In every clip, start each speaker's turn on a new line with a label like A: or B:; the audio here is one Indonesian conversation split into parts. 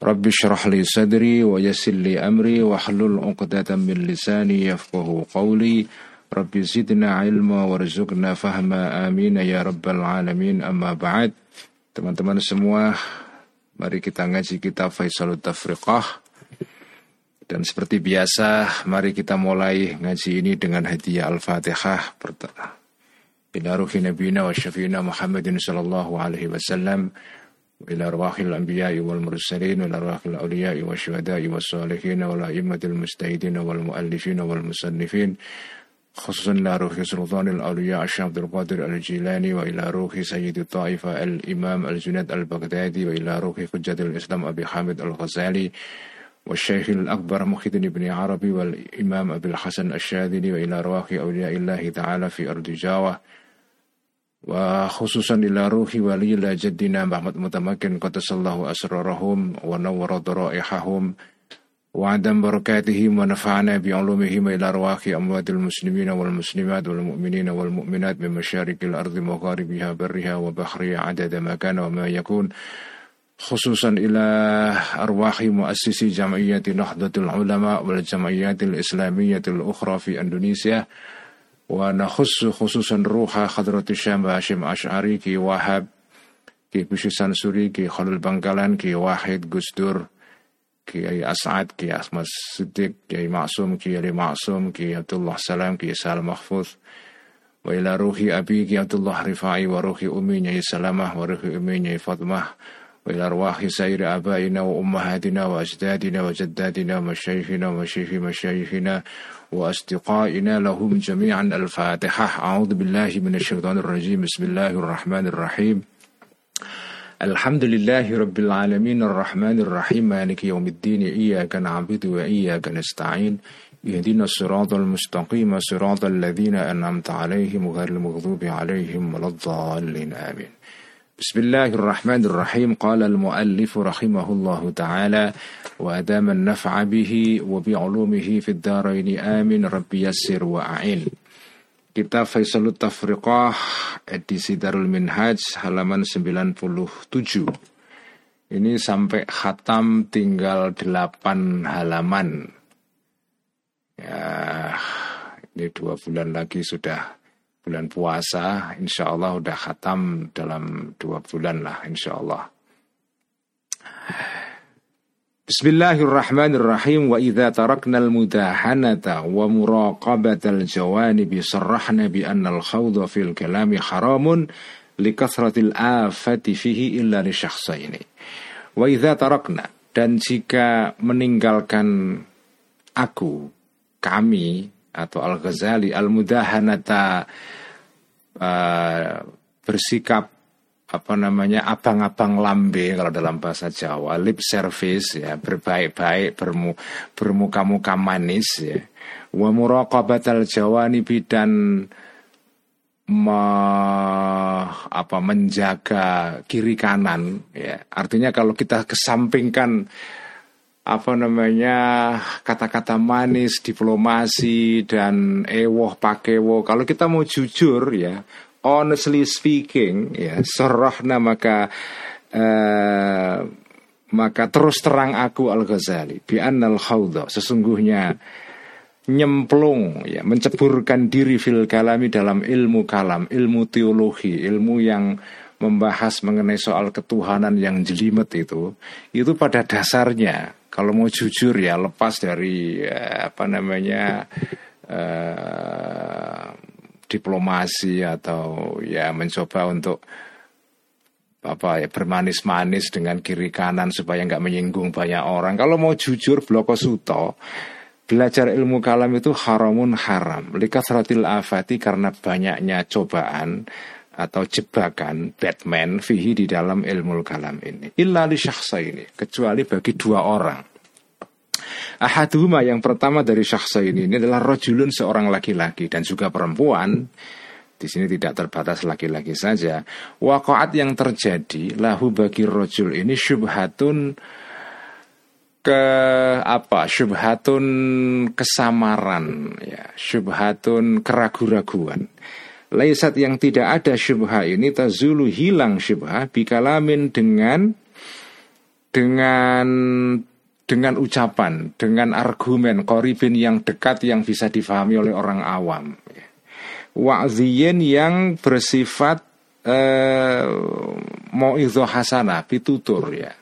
A: li sadri wa yassir li amri wa hlul 'uqdatam min lisani yafqahu qawli. Rabbi zidna ilma warzuqna fahma amin ya rabbal alamin amma ba'd. Teman-teman semua, mari kita ngaji kitab Faisalut Tafriqah. Dan seperti biasa, mari kita mulai ngaji ini dengan hadiah Al-Fatihah. Ila ruhi nabina wa syafina Muhammadin sallallahu alaihi wasallam. وإلى أرواح الأنبياء والمرسلين وإلى أرواح الأولياء والشهداء والصالحين والأئمة المجتهدين والمؤلفين والمصنفين خصوصا إلى روح سلطان الأولياء الشيخ عبد القادر الجيلاني وإلى روح سيد الطائفة الإمام الجنيد البغدادي وإلى روح حجة الإسلام أبي حامد الغزالي والشيخ الأكبر محي بن عربي والإمام أبي الحسن الشاذلي وإلى أرواح أولياء الله تعالى في أرض جاوة. Wa khususan ila ruhi wali ila jaddina Muhammad Mutamakin qatasallahu asrarahum wa nawwara daraihahum wa adam barakatihim wa nafa'ana bi ulumihim ila arwahi amwatil muslimin wal muslimat wal mu'minin wal mu'minat min masyarikil ardi magharibiha barriha wa bahriha adada ma kana wa ma yakun. Khususan ila arwahi muassisi jam'iyyati nahdlatul ulama wal jam'iyyatil islamiyyatil ukhra fi Indonesia ونخص خصوصا روح حضرة الشام هاشم أشعري كي وهب كي بشي سانسوري كي خلل بنغالان كي واحد قسدور كي أي أسعد كي أسمى الصديق كي أي معصوم كي علي معصوم كي عبد الله سلام كي سالم محفوظ وإلى روحي أبي كي عبد الله رفاعي وروحي أمي ني سلامة وروحي أمي ني فاطمة وإلى أرواح سائر آبائنا وأمهاتنا وأجدادنا وجدادنا ومشايخنا ومشايخ مشايخنا وأصدقائنا لهم جميعا الفاتحة. أعوذ بالله من الشيطان الرجيم. بسم الله الرحمن الرحيم. الحمد لله رب العالمين الرحمن الرحيم. مالك يوم الدين. إياك نعبد وإياك نستعين. اهدنا الصراط المستقيم. صراط الذين أنعمت عليهم غير المغضوب عليهم ولا الضالين. آمين. بسم الله الرحمن الرحيم قال المؤلف رحمه الله تعالى وأدام النفع به وبعلومه في الدارين آمين ربي يسر وأعين Kitab Faisalut Tafriqah edisi Darul Minhaj halaman 97 Ini sampai khatam tinggal 8 halaman Ya ini dua bulan lagi sudah bulan puasa insya Allah udah khatam dalam dua bulan lah insya Allah Bismillahirrahmanirrahim. Wa idza tarakna al-mudahanata wa muraqabatal jawanibi sarrahna bi anna al-khawdha fil kalami haramun li kathratil afati fihi illa li syakhsaini wa idza tarakna dan jika meninggalkan aku kami atau Al-Ghazali Al-Mudahanata uh, bersikap apa namanya abang-abang lambe kalau dalam bahasa Jawa. Lip service ya berbaik-baik bermu, bermuka-muka manis ya. Wa muraqabatal jawanibi dan me, apa menjaga kiri kanan ya. Artinya kalau kita kesampingkan apa namanya kata-kata manis, diplomasi dan ewoh pakewo. Kalau kita mau jujur ya, honestly speaking ya, serahna maka uh, maka terus terang aku Al Ghazali bi annal khawdha sesungguhnya nyemplung ya menceburkan diri fil kalami dalam ilmu kalam ilmu teologi ilmu yang membahas mengenai soal ketuhanan yang jelimet itu itu pada dasarnya kalau mau jujur ya lepas dari eh, apa namanya eh, diplomasi atau ya mencoba untuk apa ya bermanis-manis dengan kiri kanan supaya nggak menyinggung banyak orang. Kalau mau jujur bloko suto belajar ilmu kalam itu haramun haram. Likasratil afati karena banyaknya cobaan atau jebakan Batman fihi di dalam ilmu kalam ini. Illa li ini kecuali bagi dua orang. Ahaduhuma yang pertama dari syakhsa ini, ini adalah rojulun seorang laki-laki dan juga perempuan. Di sini tidak terbatas laki-laki saja. Wakoat yang terjadi lahu bagi rojul ini syubhatun ke apa syubhatun kesamaran ya syubhatun keragu-raguan Laisat yang tidak ada syubha ini tazulu hilang syubha bikalamin dengan dengan dengan ucapan, dengan argumen koribin yang dekat yang bisa difahami oleh orang awam. Wa'ziyin yang bersifat eh, mo'idho hasanah, pitutur ya.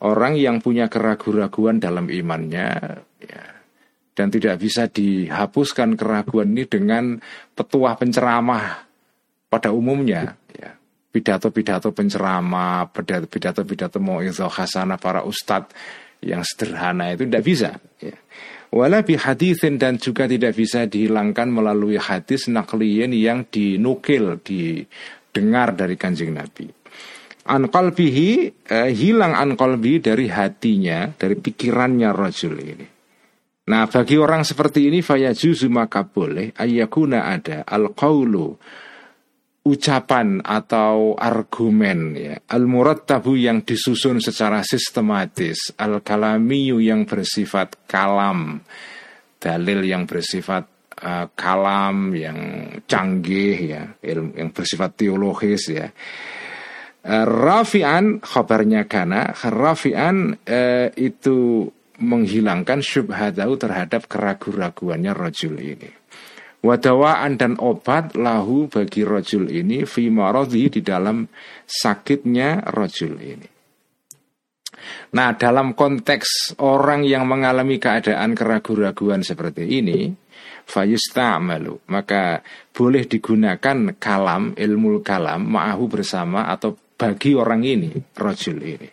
A: Orang yang punya keraguan-raguan dalam imannya ya, dan tidak bisa dihapuskan keraguan ini dengan petuah penceramah pada umumnya. Ya pidato-pidato penceramah pidato-pidato mau hasanah para ustadz yang sederhana itu tidak bisa ya. wala hadithin dan juga tidak bisa dihilangkan melalui hadis nakliyin yang dinukil didengar dari kanjeng Nabi. An qalbihi eh, hilang an dari hatinya dari pikirannya rajul ini Nah bagi orang seperti ini fayajuzu maka boleh. Ayakuna ada al qawlu ucapan atau argumen ya. Al murattabu yang disusun secara sistematis. Al kalamiyu yang bersifat kalam. Dalil yang bersifat uh, kalam yang canggih ya. Yang bersifat teologis ya. Uh, rafian kabarnya kana rafian uh, itu menghilangkan syubhatahu terhadap keraguan-raguannya rojul ini. Wadawaan dan obat lahu bagi rojul ini fi marodhi di dalam sakitnya rojul ini. Nah dalam konteks orang yang mengalami keadaan keraguan-raguan seperti ini Fayusta'malu Maka boleh digunakan kalam, ilmu kalam Ma'ahu bersama atau bagi orang ini Rojul ini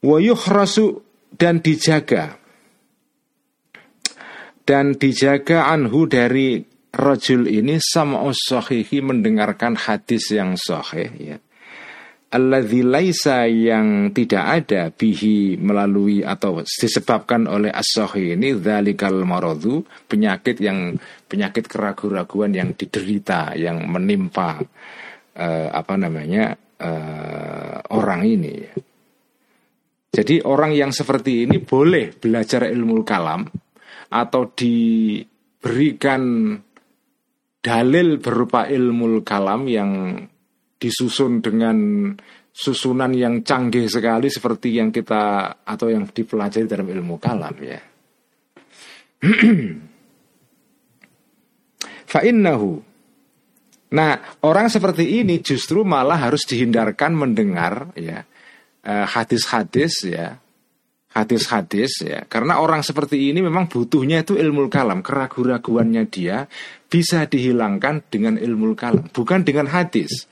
A: Wa yukhrasu dan dijaga dan dijaga anhu dari rajul ini sama sahihi mendengarkan hadis yang sahih ya alladzi laisa yang tidak ada bihi melalui atau disebabkan oleh as ini dzalikal maradu penyakit yang penyakit keraguan-raguan yang diderita yang menimpa uh, apa namanya uh, orang ini ya. Jadi orang yang seperti ini boleh belajar ilmu kalam atau diberikan dalil berupa ilmu kalam yang disusun dengan susunan yang canggih sekali seperti yang kita atau yang dipelajari dalam ilmu kalam ya. Fa'innahu Nah, orang seperti ini justru malah harus dihindarkan mendengar ya Eh, hadis-hadis ya. Hadis-hadis ya. Karena orang seperti ini memang butuhnya itu ilmu kalam. Keraguan-raguannya dia bisa dihilangkan dengan ilmu kalam bukan dengan hadis.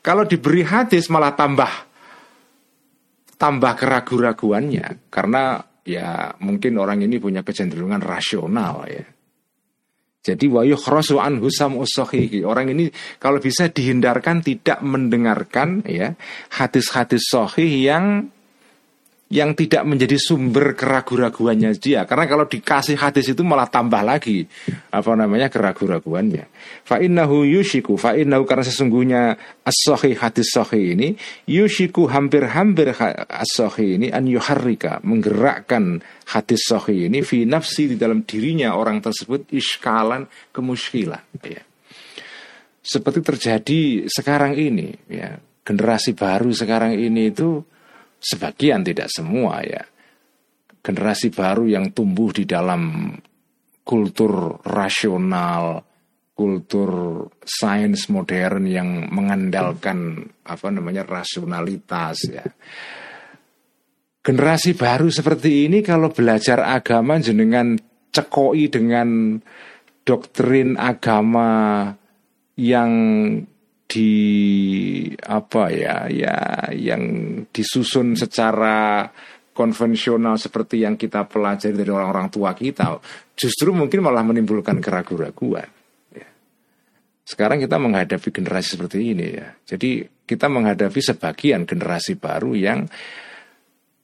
A: Kalau diberi hadis malah tambah tambah keraguan-raguannya karena ya mungkin orang ini punya kecenderungan rasional ya jadi wayu khrosu an husam usohihi. Orang ini kalau bisa dihindarkan tidak mendengarkan ya hadis-hadis sohih yang yang tidak menjadi sumber keraguan-raguannya dia. Karena kalau dikasih hadis itu malah tambah lagi apa namanya keraguan-raguannya. Fa innahu yushiku fa innahu karena sesungguhnya as-sahih hadis sahih ini yushiku hampir-hampir as-sahih ini an yuharrika menggerakkan hadis sahih ini fi nafsi di dalam dirinya orang tersebut iskalan kemuskilan ya. Seperti terjadi sekarang ini ya. Generasi baru sekarang ini itu sebagian tidak semua ya. Generasi baru yang tumbuh di dalam kultur rasional kultur sains modern yang mengandalkan apa namanya rasionalitas ya. Generasi baru seperti ini kalau belajar agama jenengan cekoi dengan doktrin agama yang di apa ya ya yang disusun secara konvensional seperti yang kita pelajari dari orang-orang tua kita justru mungkin malah menimbulkan keraguan-raguan ya. sekarang kita menghadapi generasi seperti ini ya jadi kita menghadapi sebagian generasi baru yang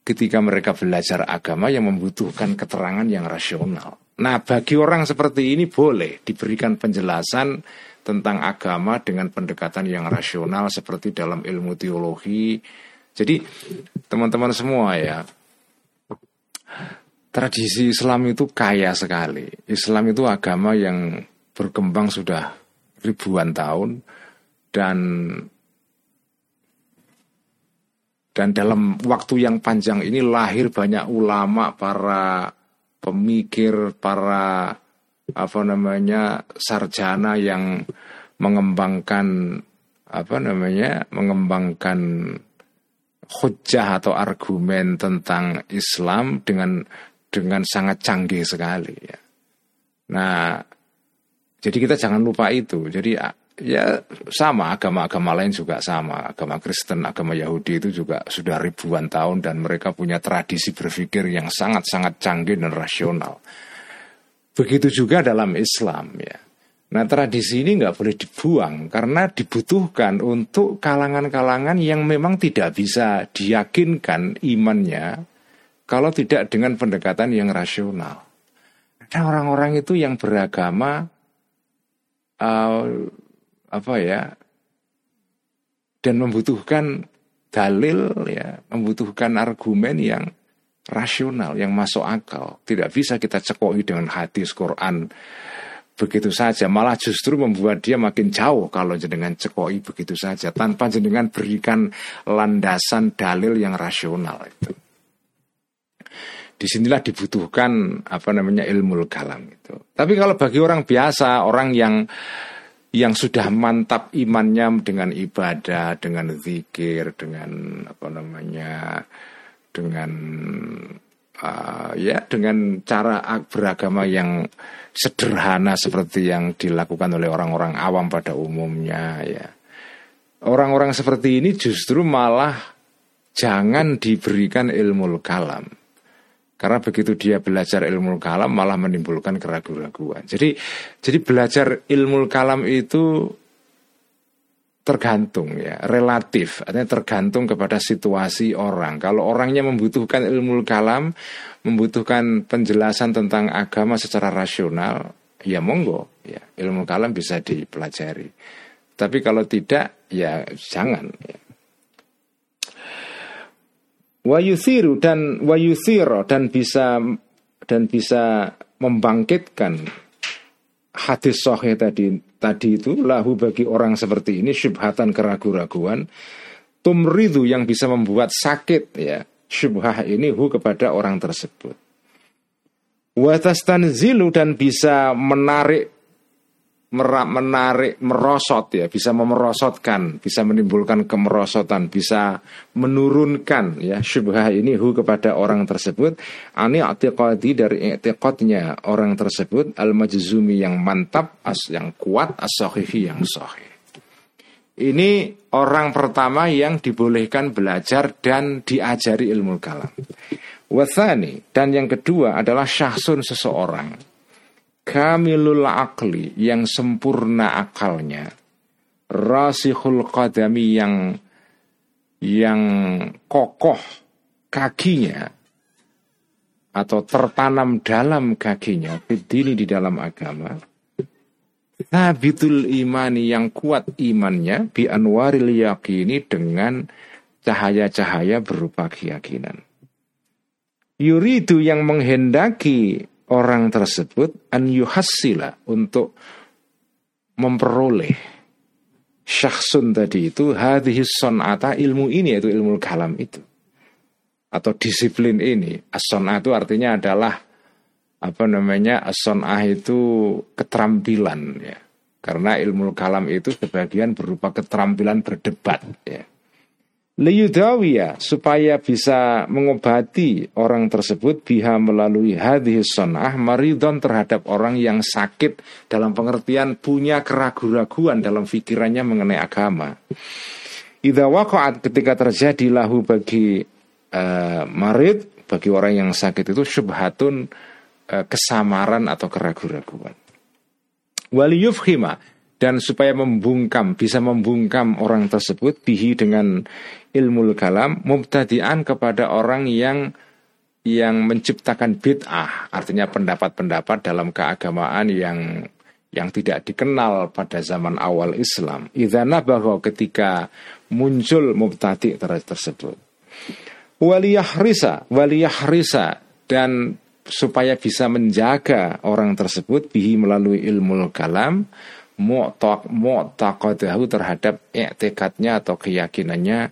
A: ketika mereka belajar agama yang membutuhkan keterangan yang rasional. Nah, bagi orang seperti ini boleh diberikan penjelasan tentang agama dengan pendekatan yang rasional seperti dalam ilmu teologi. Jadi, teman-teman semua ya, tradisi Islam itu kaya sekali. Islam itu agama yang berkembang sudah ribuan tahun dan dan dalam waktu yang panjang ini lahir banyak ulama, para pemikir, para apa namanya sarjana yang mengembangkan apa namanya mengembangkan hujah atau argumen tentang Islam dengan dengan sangat canggih sekali ya. Nah, jadi kita jangan lupa itu. Jadi ya sama agama-agama lain juga sama agama Kristen agama Yahudi itu juga sudah ribuan tahun dan mereka punya tradisi berpikir yang sangat-sangat canggih dan rasional begitu juga dalam Islam ya. Nah tradisi ini nggak boleh dibuang karena dibutuhkan untuk kalangan-kalangan yang memang tidak bisa diyakinkan imannya kalau tidak dengan pendekatan yang rasional. Ada orang-orang itu yang beragama uh, apa ya dan membutuhkan dalil ya membutuhkan argumen yang rasional yang masuk akal. Tidak bisa kita cekoki dengan hadis Quran begitu saja. Malah justru membuat dia makin jauh kalau jenengan cekoi begitu saja tanpa jenengan berikan landasan dalil yang rasional itu. Di sinilah dibutuhkan apa namanya ilmu kalam itu. Tapi kalau bagi orang biasa orang yang yang sudah mantap imannya dengan ibadah, dengan zikir, dengan apa namanya, dengan uh, ya dengan cara beragama yang sederhana seperti yang dilakukan oleh orang-orang awam pada umumnya ya. Orang-orang seperti ini justru malah jangan diberikan ilmu kalam karena begitu dia belajar ilmu kalam malah menimbulkan keraguan-keraguan. Jadi jadi belajar ilmu kalam itu tergantung ya, relatif, artinya tergantung kepada situasi orang. Kalau orangnya membutuhkan ilmu kalam, membutuhkan penjelasan tentang agama secara rasional, ya monggo, ya ilmu kalam bisa dipelajari. Tapi kalau tidak, ya jangan. Ya dan wayuthiro dan bisa dan bisa membangkitkan hadis sahih tadi tadi itu lahu bagi orang seperti ini syubhatan keraguan-raguan tumridu yang bisa membuat sakit ya syubhah ini hu kepada orang tersebut. Watastanzilu dan bisa menarik menarik merosot ya. Bisa memerosotkan bisa menimbulkan kemerosotan bisa menurunkan ya syubhah ini hu kepada orang tersebut. Ani i'tiqadi dari i'tiqadnya orang tersebut al majzumi yang mantap as yang kuat as yang sahih. Ini orang pertama yang dibolehkan belajar dan diajari ilmu kalam. Wathani dan yang kedua adalah syahsun seseorang kamilul akli yang sempurna akalnya. Rasihul qadami yang yang kokoh kakinya. Atau tertanam dalam kakinya bidini di dalam agama. Nabitul imani yang kuat imannya bi anwaril yakini dengan cahaya-cahaya berupa keyakinan. Yuridu yang menghendaki orang tersebut an yuhassila untuk memperoleh syakhsun tadi itu hadhihi sonata ilmu ini yaitu ilmu kalam itu. Atau disiplin ini. As itu artinya adalah apa namanya as itu keterampilan ya. Karena ilmu kalam itu sebagian berupa keterampilan berdebat ya liyudawiya supaya bisa mengobati orang tersebut biha melalui hadis sonah maridon terhadap orang yang sakit dalam pengertian punya keraguan-raguan dalam pikirannya mengenai agama. Idza ketika terjadi lahu bagi uh, marid bagi orang yang sakit itu syubhatun uh, kesamaran atau keraguan-raguan. Waliyufhima dan supaya membungkam bisa membungkam orang tersebut bihi dengan ilmu kalam mubtadi'an kepada orang yang yang menciptakan bid'ah, artinya pendapat-pendapat dalam keagamaan yang yang tidak dikenal pada zaman awal Islam. Idana bahwa ketika muncul mubtadi tersebut. Waliyahrisa, waliyahrisa dan supaya bisa menjaga orang tersebut bihi melalui ilmu kalam mu'taqadahu terhadap i'tikadnya atau keyakinannya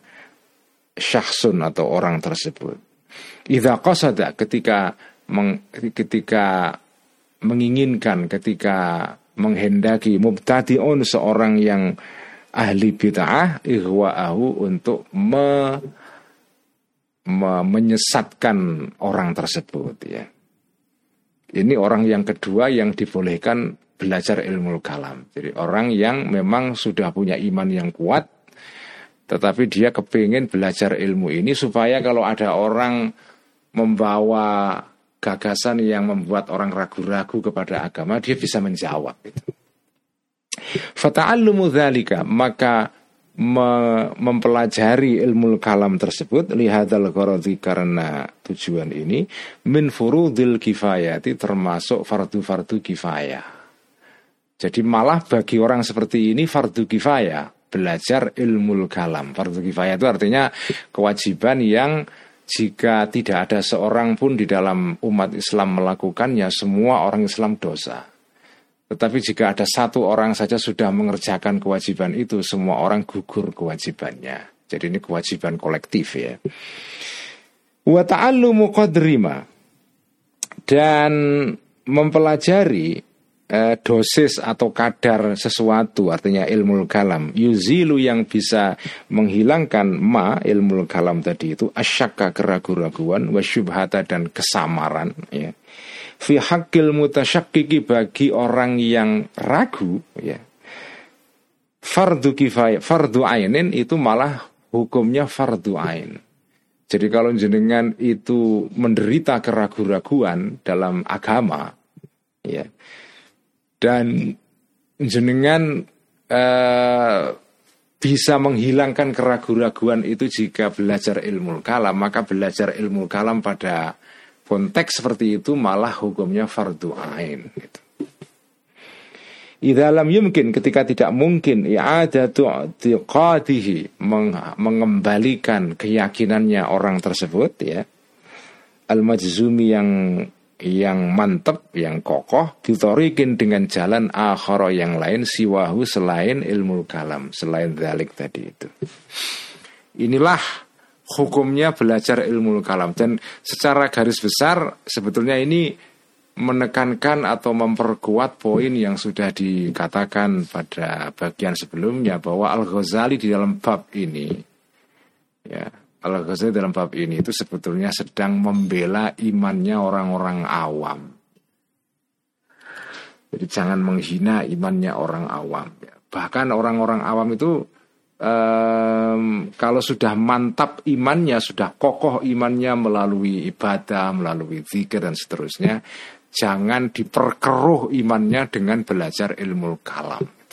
A: syakhsun atau orang tersebut. Idza qasada ketika meng, ketika menginginkan ketika menghendaki mubtadi'un seorang yang ahli bid'ah ihwa'ahu untuk me, me, menyesatkan orang tersebut ya. Ini orang yang kedua yang dibolehkan belajar ilmu kalam. Jadi orang yang memang sudah punya iman yang kuat, tetapi dia kepingin belajar ilmu ini supaya kalau ada orang membawa gagasan yang membuat orang ragu-ragu kepada agama, dia bisa menjawab. Fata'allumu dzalika, maka me mempelajari ilmu kalam tersebut lihadal gharadi karena tujuan ini min furudil kifayati termasuk fardu-fardu kifayah. Jadi malah bagi orang seperti ini fardu kifayah belajar ilmu kalam. Fardu kifayah itu artinya kewajiban yang jika tidak ada seorang pun di dalam umat Islam melakukannya, semua orang Islam dosa. Tetapi jika ada satu orang saja sudah mengerjakan kewajiban itu, semua orang gugur kewajibannya. Jadi ini kewajiban kolektif ya. Wa ta'allumu qadrima dan mempelajari eh, dosis atau kadar sesuatu artinya ilmu kalam. Yuzilu yang bisa menghilangkan ma ilmu kalam tadi itu asyaka keraguan-raguan wasyubhata dan kesamaran ya. Fi hakil mutasyakiki bagi orang yang ragu ya. Fardu kifayah fardu ainin itu malah hukumnya fardu ain. Jadi kalau jenengan itu menderita keraguan-raguan dalam agama ya dan jenengan uh, bisa menghilangkan keraguan-raguan itu jika belajar ilmu kalam maka belajar ilmu kalam pada konteks seperti itu malah hukumnya fardu ain gitu. Idalam yumkin ketika tidak mungkin ya ada tiqadihi mengembalikan keyakinannya orang tersebut ya al majzumi yang yang mantap, yang kokoh, ditorikin dengan jalan akhara yang lain siwahu selain ilmu kalam, selain dalik tadi itu. Inilah hukumnya belajar ilmu kalam dan secara garis besar sebetulnya ini menekankan atau memperkuat poin yang sudah dikatakan pada bagian sebelumnya bahwa Al Ghazali di dalam bab ini ya Al Ghazali dalam bab ini itu sebetulnya sedang membela imannya orang-orang awam. Jadi jangan menghina imannya orang awam. Bahkan orang-orang awam itu um, kalau sudah mantap imannya, sudah kokoh imannya melalui ibadah, melalui zikir dan seterusnya, jangan diperkeruh imannya dengan belajar ilmu kalam.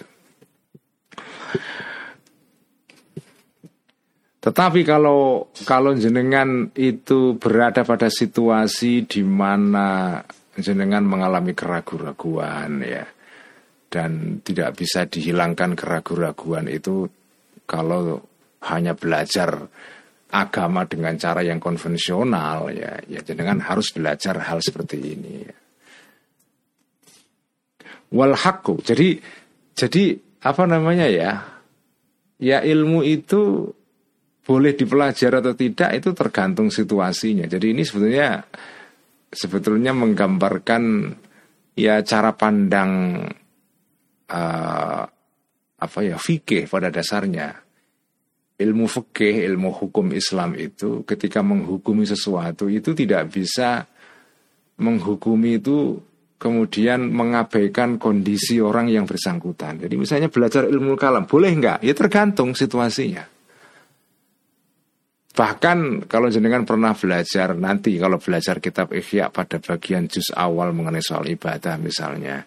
A: Tetapi kalau kalau jenengan itu berada pada situasi di mana jenengan mengalami keraguan-raguan ya dan tidak bisa dihilangkan keraguan-raguan itu kalau hanya belajar agama dengan cara yang konvensional ya ya jangan harus belajar hal seperti ini ya. wal jadi jadi apa namanya ya ya ilmu itu boleh dipelajari atau tidak itu tergantung situasinya. Jadi ini sebetulnya sebetulnya menggambarkan ya cara pandang uh, apa ya fikih pada dasarnya. Ilmu fikih ilmu hukum Islam itu ketika menghukumi sesuatu itu tidak bisa menghukumi itu kemudian mengabaikan kondisi orang yang bersangkutan. Jadi misalnya belajar ilmu kalam boleh nggak? Ya tergantung situasinya bahkan kalau jenengan pernah belajar nanti kalau belajar kitab Ihya pada bagian juz awal mengenai soal ibadah misalnya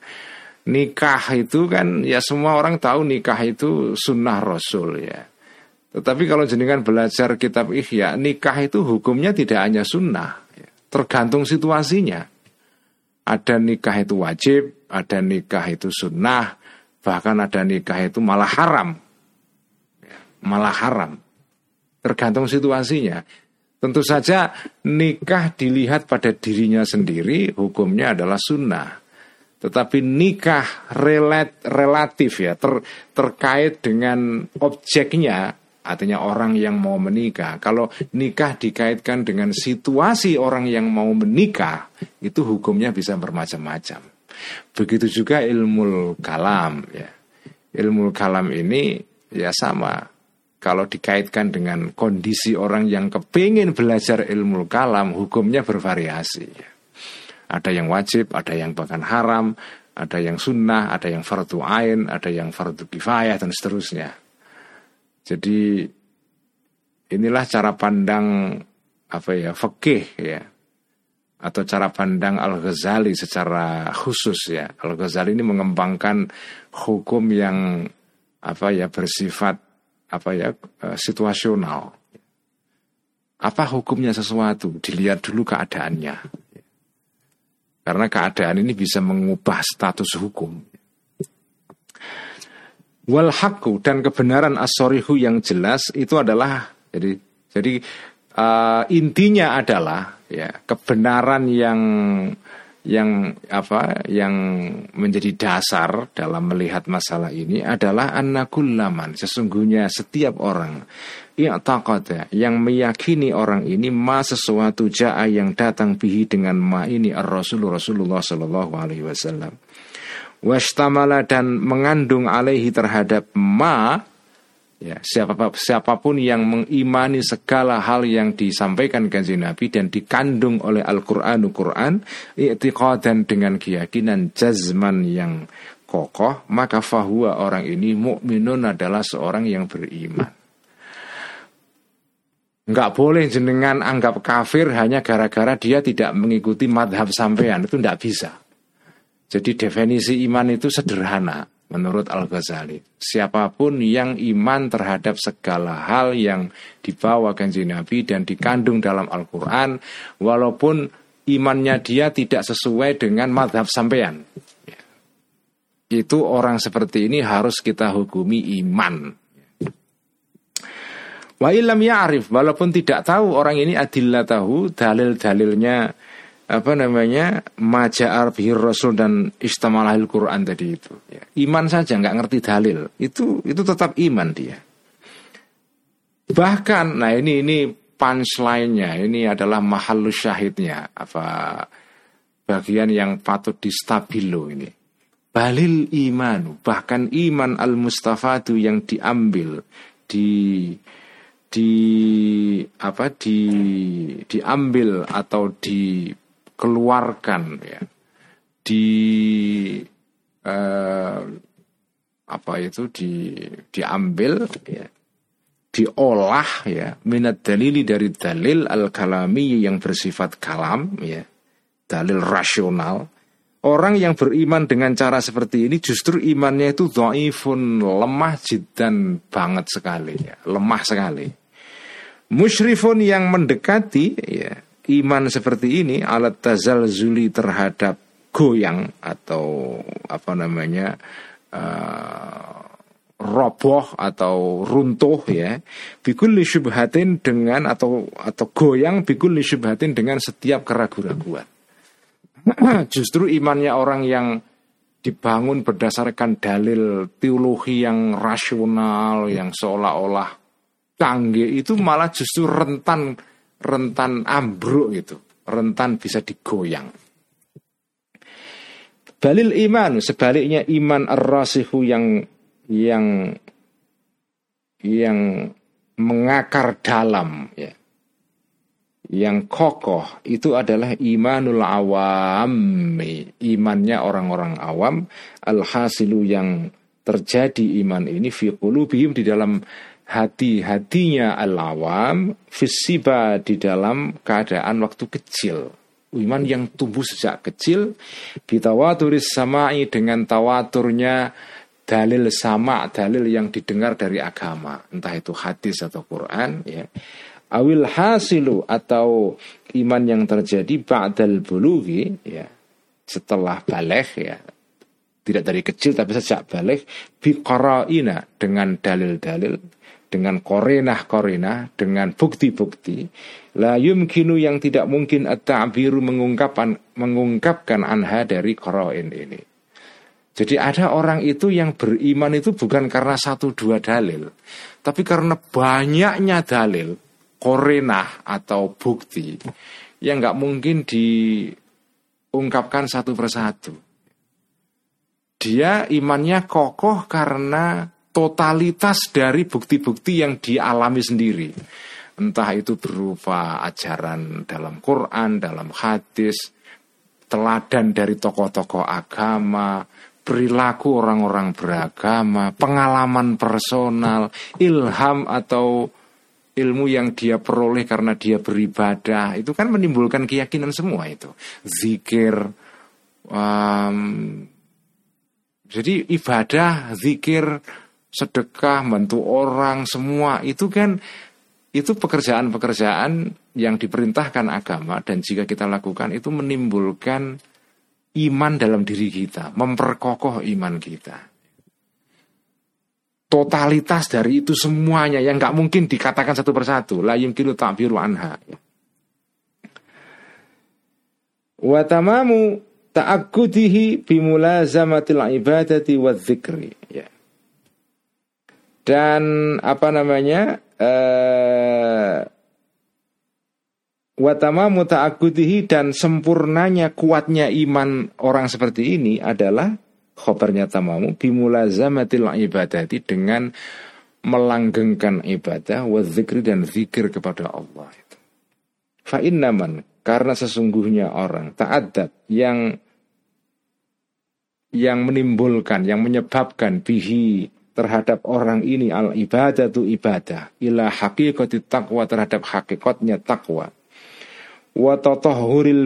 A: nikah itu kan ya semua orang tahu nikah itu sunnah rasul ya. Tetapi kalau jenengan belajar kitab Ihya, nikah itu hukumnya tidak hanya sunnah, ya. tergantung situasinya. Ada nikah itu wajib, ada nikah itu sunnah, bahkan ada nikah itu malah haram. Ya, malah haram. Tergantung situasinya. Tentu saja nikah dilihat pada dirinya sendiri, hukumnya adalah sunnah. Tetapi nikah relat, relatif ya ter, terkait dengan objeknya artinya orang yang mau menikah. Kalau nikah dikaitkan dengan situasi orang yang mau menikah itu hukumnya bisa bermacam-macam. Begitu juga ilmu kalam ya. Ilmu kalam ini ya sama. Kalau dikaitkan dengan kondisi orang yang kepingin belajar ilmu kalam, hukumnya bervariasi. Ada yang wajib, ada yang bahkan haram, ada yang sunnah, ada yang fardu ain, ada yang fardu kifayah dan seterusnya. Jadi inilah cara pandang apa ya fikih ya atau cara pandang Al Ghazali secara khusus ya. Al Ghazali ini mengembangkan hukum yang apa ya bersifat apa ya eh, situasional. Apa hukumnya sesuatu dilihat dulu keadaannya. Karena keadaan ini bisa mengubah status hukum. Wal dan kebenaran asorihu yang jelas itu adalah jadi jadi uh, intinya adalah ya kebenaran yang yang apa yang menjadi dasar dalam melihat masalah ini adalah laman sesungguhnya setiap orang i'taqada yang meyakini orang ini ma sesuatu jaa yang datang bihi dengan ma ini ar-rasul Rasulullah sallallahu alaihi wasallam. Wastamala dan mengandung alaihi terhadap ma ya siapa siapa pun yang mengimani segala hal yang disampaikan kanjeng Nabi dan dikandung oleh Al-Qur'anu Qur'an i'tiqadan dengan keyakinan jazman yang kokoh maka fahuwa orang ini mukminun adalah seorang yang beriman Enggak boleh jenengan anggap kafir hanya gara-gara dia tidak mengikuti madhab sampean itu enggak bisa. Jadi definisi iman itu sederhana menurut Al-Ghazali. Siapa pun yang iman terhadap segala hal yang dibawa kanji Nabi dan dikandung dalam Al-Quran walaupun imannya dia tidak sesuai dengan madhab sampean. Itu orang seperti ini harus kita hukumi iman Wa ilam ya'rif walaupun tidak tahu orang ini adillah tahu dalil-dalilnya apa namanya maja'ar bihir rasul dan istamalahil Quran tadi itu. Ya. iman saja nggak ngerti dalil. Itu itu tetap iman dia. Bahkan nah ini ini punchline-nya. Ini adalah mahal syahidnya. Apa bagian yang patut distabilo ini. Balil iman bahkan iman al mustafadu yang diambil di di apa di diambil atau dikeluarkan ya. Di eh, apa itu di diambil ya. Diolah ya. Minat dalili dari dalil al kalami yang bersifat kalam ya. Dalil rasional. Orang yang beriman dengan cara seperti ini justru imannya itu dhaifun, lemah jidan banget sekali ya, lemah sekali. Musyrifun yang mendekati ya, iman seperti ini alat tazal zuli terhadap goyang atau apa namanya uh, roboh atau runtuh ya. Bikul syubhatin dengan atau atau goyang bikul syubhatin dengan setiap keraguan-raguan justru imannya orang yang dibangun berdasarkan dalil teologi yang rasional yang seolah-olah canggih itu malah justru rentan rentan ambruk gitu, rentan bisa digoyang. Dalil iman sebaliknya iman ar-rasihu yang yang yang mengakar dalam ya. Yang kokoh itu adalah imanul awam, imannya orang-orang awam, al-hasilu yang terjadi iman ini fi di dalam hati-hatinya al-awam fisiba di dalam keadaan waktu kecil. Iman yang tumbuh sejak kecil bitawaturis samai dengan tawaturnya dalil sama, dalil yang didengar dari agama, entah itu hadis atau Quran, ya. Awil hasilu atau iman yang terjadi ba'dal bulughi, ya. Setelah balik ya, tidak dari kecil tapi sejak balik biqaraina dengan dalil-dalil dengan korenah-korenah, dengan bukti-bukti, la yumkinu yang tidak mungkin at-ta'biru mengungkapkan mengungkapkan anha dari koroin ini. Jadi ada orang itu yang beriman itu bukan karena satu dua dalil, tapi karena banyaknya dalil, korenah atau bukti yang nggak mungkin diungkapkan satu persatu. Dia imannya kokoh karena totalitas dari bukti-bukti yang dialami sendiri. Entah itu berupa ajaran dalam Quran, dalam hadis, teladan dari tokoh-tokoh agama, perilaku orang-orang beragama, pengalaman personal, ilham atau ilmu yang dia peroleh karena dia beribadah itu kan menimbulkan keyakinan semua itu zikir um, jadi ibadah zikir sedekah, bantu orang, semua itu kan itu pekerjaan-pekerjaan yang diperintahkan agama dan jika kita lakukan itu menimbulkan iman dalam diri kita, memperkokoh iman kita. Totalitas dari itu semuanya yang nggak mungkin dikatakan satu persatu, la yumkinu ta'biru anha. Wa tamamu ta'akkudihi bimulazamatil ibadati wa dzikri. Ya dan apa namanya eh, watama muta'akudihi dan sempurnanya kuatnya iman orang seperti ini adalah khobarnya tamamu bimulazamatil ibadati dengan melanggengkan ibadah wa zikri dan zikir kepada Allah itu. Fa innaman karena sesungguhnya orang ta'addad yang yang menimbulkan, yang menyebabkan bihi terhadap orang ini al ibadah tu ibadah ila hakikati takwa terhadap hakikatnya takwa wa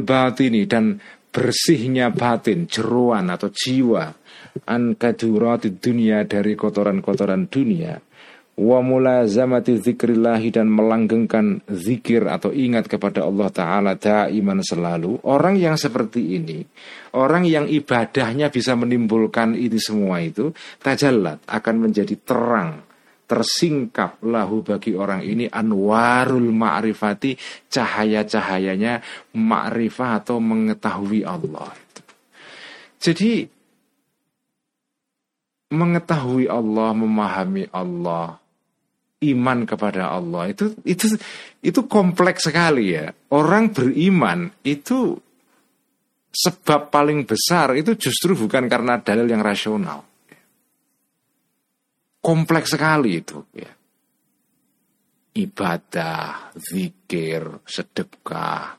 A: batini dan bersihnya batin jeruan atau jiwa an kadurati dunia dari kotoran-kotoran dunia wa mulazamati zikrillahi dan melanggengkan zikir atau ingat kepada Allah Ta'ala daiman selalu. Orang yang seperti ini Orang yang ibadahnya bisa menimbulkan ini semua itu Tajallat akan menjadi terang Tersingkap lahu bagi orang ini Anwarul ma'rifati Cahaya-cahayanya Ma'rifah atau mengetahui Allah. Jadi Mengetahui Allah, memahami Allah iman kepada Allah itu itu itu kompleks sekali ya. Orang beriman itu sebab paling besar itu justru bukan karena dalil yang rasional. Kompleks sekali itu ya. Ibadah, zikir, sedekah,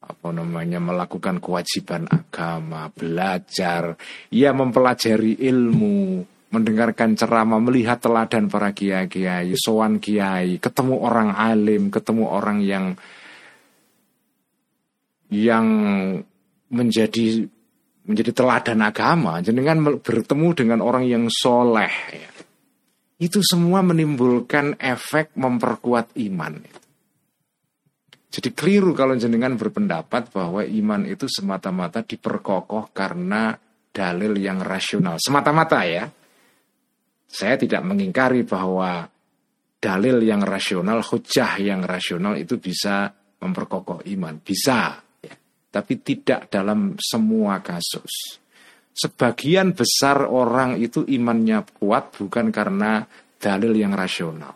A: apa namanya melakukan kewajiban agama, belajar, ya mempelajari ilmu, mendengarkan ceramah, melihat teladan para kiai-kiai, sowan kiai, ketemu orang alim, ketemu orang yang yang menjadi menjadi teladan agama, jenengan bertemu dengan orang yang soleh, ya. itu semua menimbulkan efek memperkuat iman. Jadi keliru kalau jenengan berpendapat bahwa iman itu semata-mata diperkokoh karena dalil yang rasional, semata-mata ya saya tidak mengingkari bahwa dalil yang rasional, hujah yang rasional itu bisa memperkokoh iman, bisa, ya. tapi tidak dalam semua kasus. Sebagian besar orang itu imannya kuat bukan karena dalil yang rasional.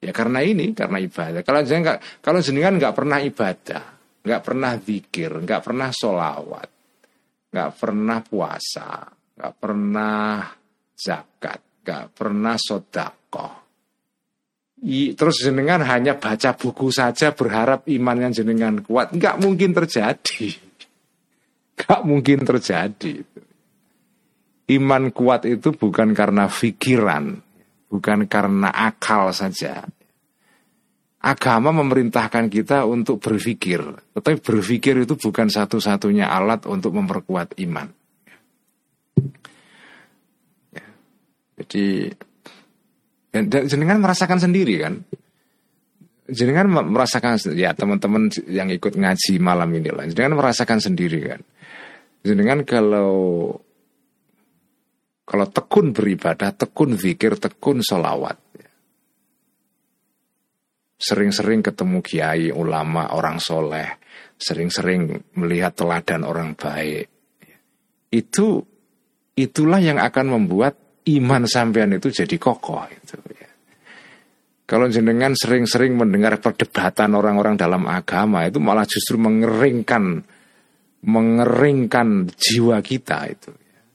A: Ya karena ini, karena ibadah. Kalau saya nggak, kalau jenengan nggak pernah ibadah, nggak pernah zikir, nggak pernah solawat, nggak pernah puasa, nggak pernah zakat, gak pernah sodakoh. I, terus jenengan hanya baca buku saja berharap imannya jenengan kuat, nggak mungkin terjadi, nggak mungkin terjadi. Iman kuat itu bukan karena pikiran, bukan karena akal saja. Agama memerintahkan kita untuk berpikir, tetapi berpikir itu bukan satu-satunya alat untuk memperkuat iman. Jadi dan, jenengan merasakan sendiri kan. Jenengan merasakan ya teman-teman yang ikut ngaji malam ini lah. Jenengan merasakan sendiri kan. Jenengan kalau kalau tekun beribadah, tekun zikir, tekun solawat. Sering-sering ketemu kiai, ulama, orang soleh. Sering-sering melihat teladan orang baik. Itu itulah yang akan membuat iman sampean itu jadi kokoh itu ya. Kalau jenengan sering-sering mendengar perdebatan orang-orang dalam agama itu malah justru mengeringkan mengeringkan jiwa kita itu.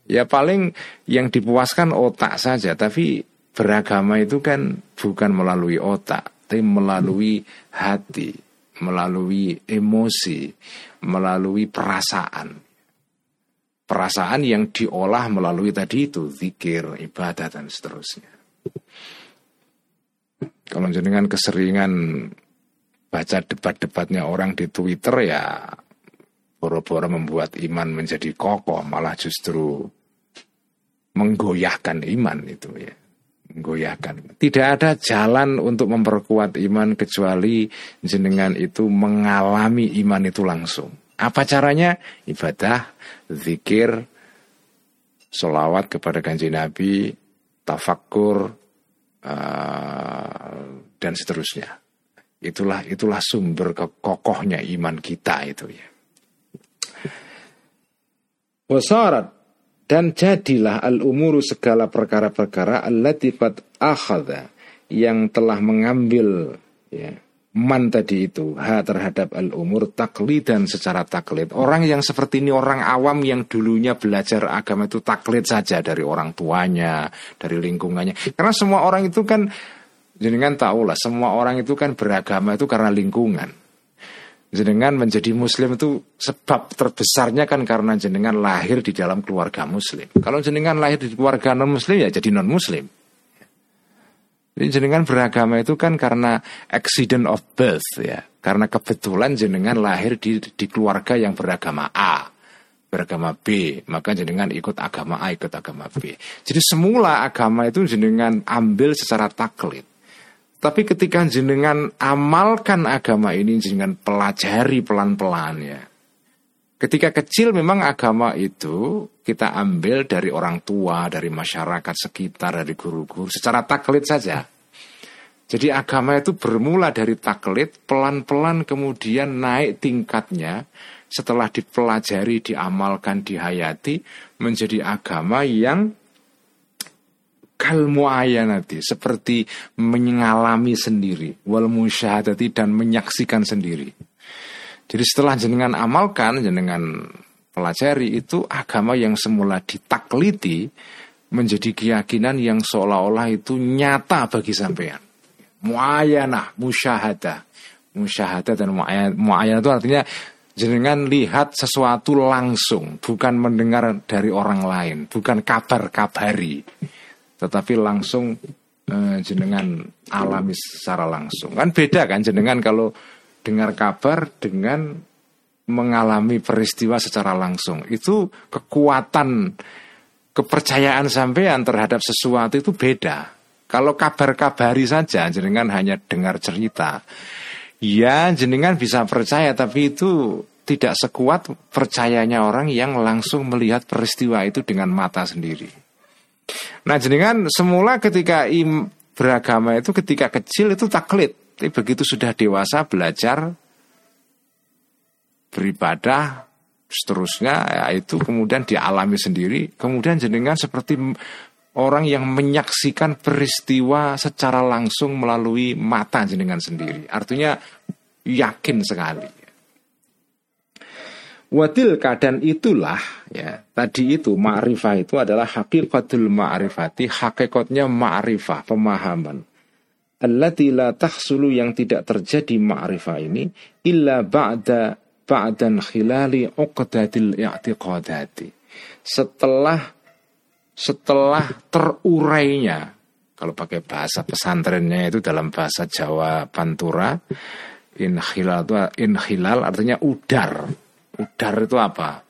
A: Ya paling yang dipuaskan otak saja, tapi beragama itu kan bukan melalui otak, tapi melalui hati, melalui emosi, melalui perasaan perasaan yang diolah melalui tadi itu zikir, ibadah dan seterusnya. Kalau jenengan keseringan baca debat-debatnya orang di Twitter ya boro-boro membuat iman menjadi kokoh malah justru menggoyahkan iman itu ya. Menggoyahkan. Tidak ada jalan untuk memperkuat iman kecuali jenengan itu mengalami iman itu langsung apa caranya? Ibadah, zikir, solawat kepada kanji Nabi, tafakur, uh, dan seterusnya. Itulah itulah sumber kekokohnya iman kita itu ya. Wasarat dan jadilah al umuru segala perkara-perkara allati qad akhadha yang telah mengambil ya man tadi itu ha terhadap al umur taklid dan secara taklid. Orang yang seperti ini orang awam yang dulunya belajar agama itu taklid saja dari orang tuanya dari lingkungannya. Karena semua orang itu kan jenengan tahu lah semua orang itu kan beragama itu karena lingkungan. Jenengan menjadi muslim itu sebab terbesarnya kan karena jenengan lahir di dalam keluarga muslim. Kalau jenengan lahir di keluarga non muslim ya jadi non muslim jadi jenengan beragama itu kan karena accident of birth ya, karena kebetulan jenengan lahir di, di keluarga yang beragama A, beragama B, maka jenengan ikut agama A, ikut agama B. Jadi semula agama itu jenengan ambil secara taklid. Tapi ketika jenengan amalkan agama ini, jenengan pelajari pelan-pelan ya. Ketika kecil memang agama itu kita ambil dari orang tua, dari masyarakat sekitar, dari guru-guru secara taklid saja. Jadi agama itu bermula dari taklid, pelan-pelan kemudian naik tingkatnya setelah dipelajari, diamalkan, dihayati menjadi agama yang kalmu nanti seperti mengalami sendiri wal musyahadati dan menyaksikan sendiri. Jadi setelah jenengan amalkan, jenengan pelajari itu agama yang semula ditakliti menjadi keyakinan yang seolah-olah itu nyata bagi sampean. Muayana, musyahada. Musyahada dan muayana itu artinya jenengan lihat sesuatu langsung, bukan mendengar dari orang lain, bukan kabar-kabari, tetapi langsung eh, jenengan alami secara langsung. Kan beda kan jenengan kalau dengar kabar dengan mengalami peristiwa secara langsung. Itu kekuatan kepercayaan sampean terhadap sesuatu itu beda. Kalau kabar-kabari saja jenengan hanya dengar cerita. Ya jenengan bisa percaya tapi itu tidak sekuat percayanya orang yang langsung melihat peristiwa itu dengan mata sendiri. Nah jenengan semula ketika im beragama itu ketika kecil itu taklid. Tapi begitu sudah dewasa belajar beribadah seterusnya ya itu kemudian dialami sendiri. Kemudian jenengan seperti orang yang menyaksikan peristiwa secara langsung melalui mata jenengan sendiri. Artinya yakin sekali. Wadil keadaan itulah ya tadi itu ma'rifah itu adalah hakikatul ma'rifati hakikatnya ma'rifah pemahaman allati la tahsulu yang tidak terjadi ma'rifah ini illa ba'da ba'dan khilali uqdatil i'tiqadati. Setelah setelah terurainya kalau pakai bahasa pesantrennya itu dalam bahasa Jawa Pantura inhilal itu inhilal artinya udar. Udar itu apa?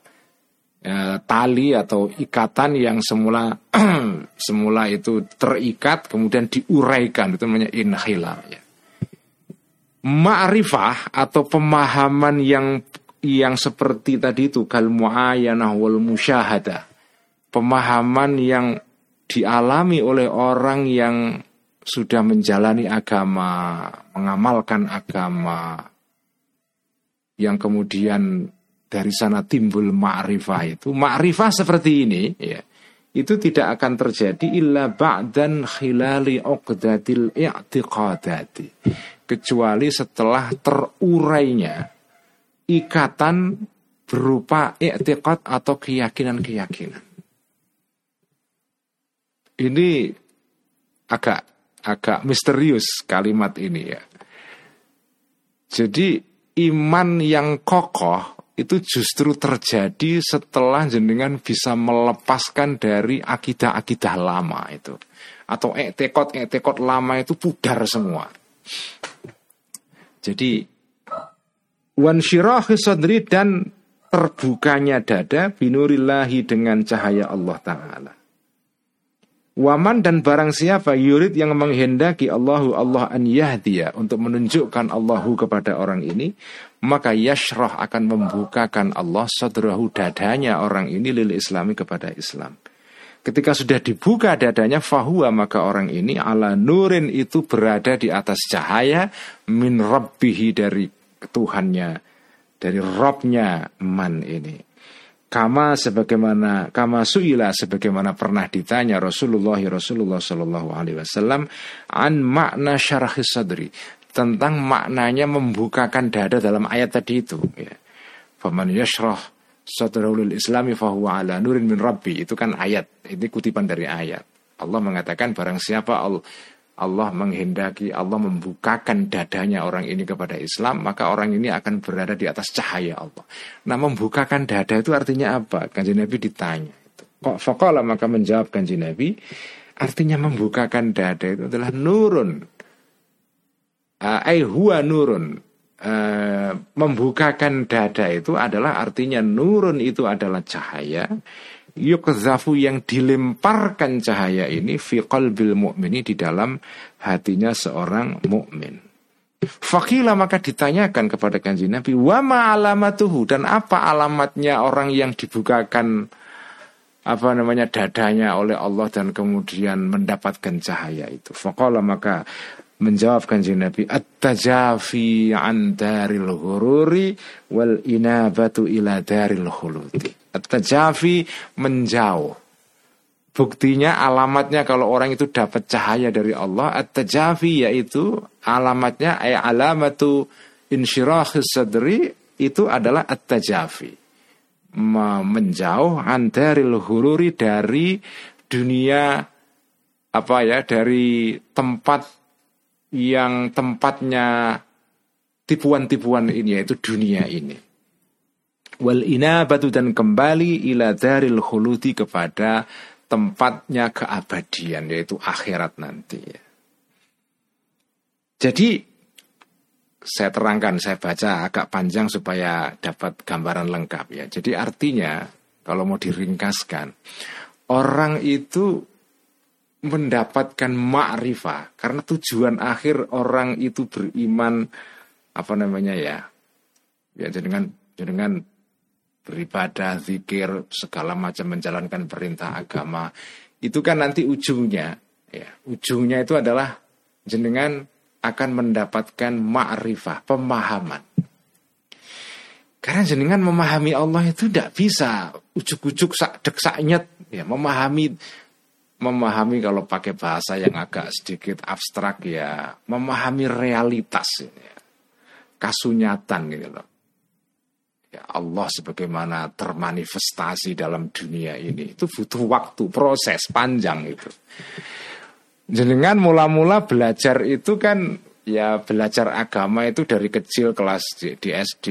A: Ya, tali atau ikatan yang semula semula itu terikat kemudian diuraikan itu namanya inhilal ya. Ma'rifah atau pemahaman yang yang seperti tadi itu kal muayyanah wal musyahadah. Pemahaman yang dialami oleh orang yang sudah menjalani agama, mengamalkan agama, yang kemudian dari sana timbul ma'rifah itu. Ma'rifah seperti ini ya. Itu tidak akan terjadi illa ba'dan khilali uqdatil i'tiqadati. Kecuali setelah terurainya ikatan berupa i'tiqad atau keyakinan-keyakinan. Ini agak agak misterius kalimat ini ya. Jadi iman yang kokoh itu justru terjadi setelah jenengan bisa melepaskan dari akidah-akidah lama itu atau etekot-etekot lama itu pudar semua. Jadi wan sadri dan terbukanya dada binurillahi dengan cahaya Allah taala. Waman dan barang siapa yurid yang menghendaki Allahu Allah an yahdiya untuk menunjukkan Allahu kepada orang ini, maka yashrah akan membukakan Allah sadrahu dadanya orang ini lil islami kepada Islam. Ketika sudah dibuka dadanya fahuwa maka orang ini ala nurin itu berada di atas cahaya min rabbihi dari Tuhannya, dari Robnya man ini. Kama sebagaimana kama suila sebagaimana pernah ditanya Rasulullah Rasulullah Shallallahu Alaihi Wasallam an makna syarah sadri tentang maknanya membukakan dada dalam ayat tadi itu. Ya. Faman yashrah sadrahul islami fahuwa ala nurin min rabbi itu kan ayat ini kutipan dari ayat Allah mengatakan barang siapa Allah menghendaki Allah membukakan dadanya orang ini kepada Islam maka orang ini akan berada di atas cahaya Allah. Nah membukakan dada itu artinya apa? Kanji Nabi ditanya. Kok fakola maka menjawab kanji Nabi artinya membukakan dada itu adalah nurun. Ai huwa nurun. Uh, membukakan dada itu adalah artinya nurun itu adalah cahaya yukzafu yang dilemparkan cahaya ini fi qalbil mu'mini di dalam hatinya seorang mukmin. Fakila maka ditanyakan kepada kanji Nabi, wama alamatuhu dan apa alamatnya orang yang dibukakan apa namanya dadanya oleh Allah dan kemudian mendapatkan cahaya itu. Fakala maka menjawab kanji Nabi, at-tajafi an daril hururi wal inabatu ila daril khuludi. Tajafi menjauh. Buktinya alamatnya kalau orang itu dapat cahaya dari Allah At-tajafi yaitu alamatnya ay alamatu insyirah sadri itu adalah at-tajafi menjauh antaril hururi dari dunia apa ya dari tempat yang tempatnya tipuan-tipuan ini yaitu dunia ini wal inabatu dan kembali ila daril khuludi kepada tempatnya keabadian yaitu akhirat nanti. Jadi saya terangkan, saya baca agak panjang supaya dapat gambaran lengkap ya. Jadi artinya kalau mau diringkaskan, orang itu mendapatkan ma'rifah karena tujuan akhir orang itu beriman apa namanya ya ya dengan dengan beribadah, zikir, segala macam menjalankan perintah agama. Itu kan nanti ujungnya, ya, ujungnya itu adalah jenengan akan mendapatkan ma'rifah, pemahaman. Karena jenengan memahami Allah itu tidak bisa ujuk-ujuk sak dek sak nyet, ya, memahami memahami kalau pakai bahasa yang agak sedikit abstrak ya, memahami realitas ya, kasunyatan gitu loh. Ya Allah sebagaimana termanifestasi dalam dunia ini itu butuh waktu proses panjang itu. Jenengan mula-mula belajar itu kan ya belajar agama itu dari kecil kelas di, di SD